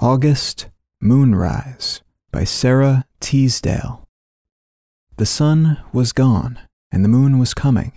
August Moonrise by Sara Teasdale. The sun was gone, and the moon was coming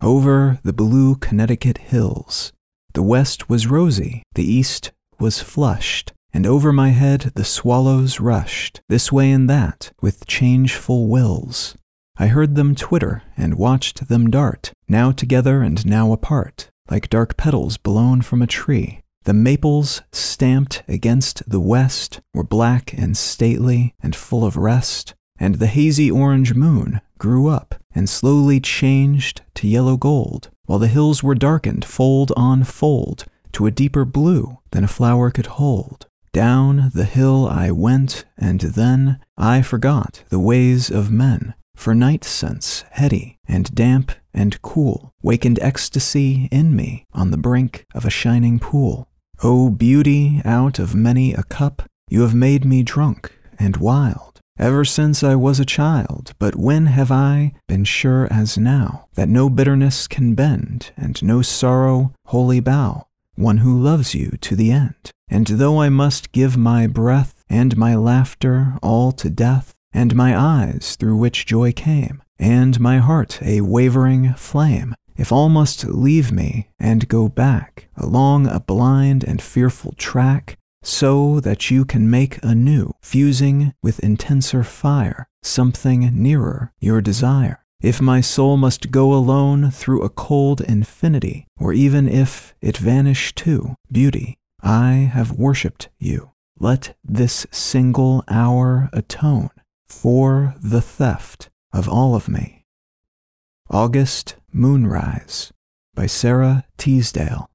over the blue Connecticut hills. The west was rosy, the east was flushed, and over my head the swallows rushed, this way and that, with changeful wills. I heard them twitter and watched them dart, now together and now apart, like dark petals blown from a tree. The maples stamped against the west were black and stately and full of rest, and the hazy orange moon grew up and slowly changed to yellow gold, while the hills were darkened fold on fold to a deeper blue than a flower could hold. Down the hill I went, and then I forgot the ways of men, for night scents heady and damp and cool wakened ecstasy in me on the brink of a shining pool. O beauty, out of many a cup, you have made me drunk and wild, ever since I was a child. But when have I been sure as now that no bitterness can bend, and no sorrow wholly bow one who loves you to the end? And though I must give my breath and my laughter all to death, and my eyes through which joy came, and my heart a wavering flame, if all must leave me and go back along a blind and fearful track, so that you can make anew, fusing with intenser fire, something nearer your desire. If my soul must go alone through a cold infinity, or even if it vanish too, beauty, I have worshipped you. Let this single hour atone for the theft of all of me. August Moonrise by Sara Teasdale.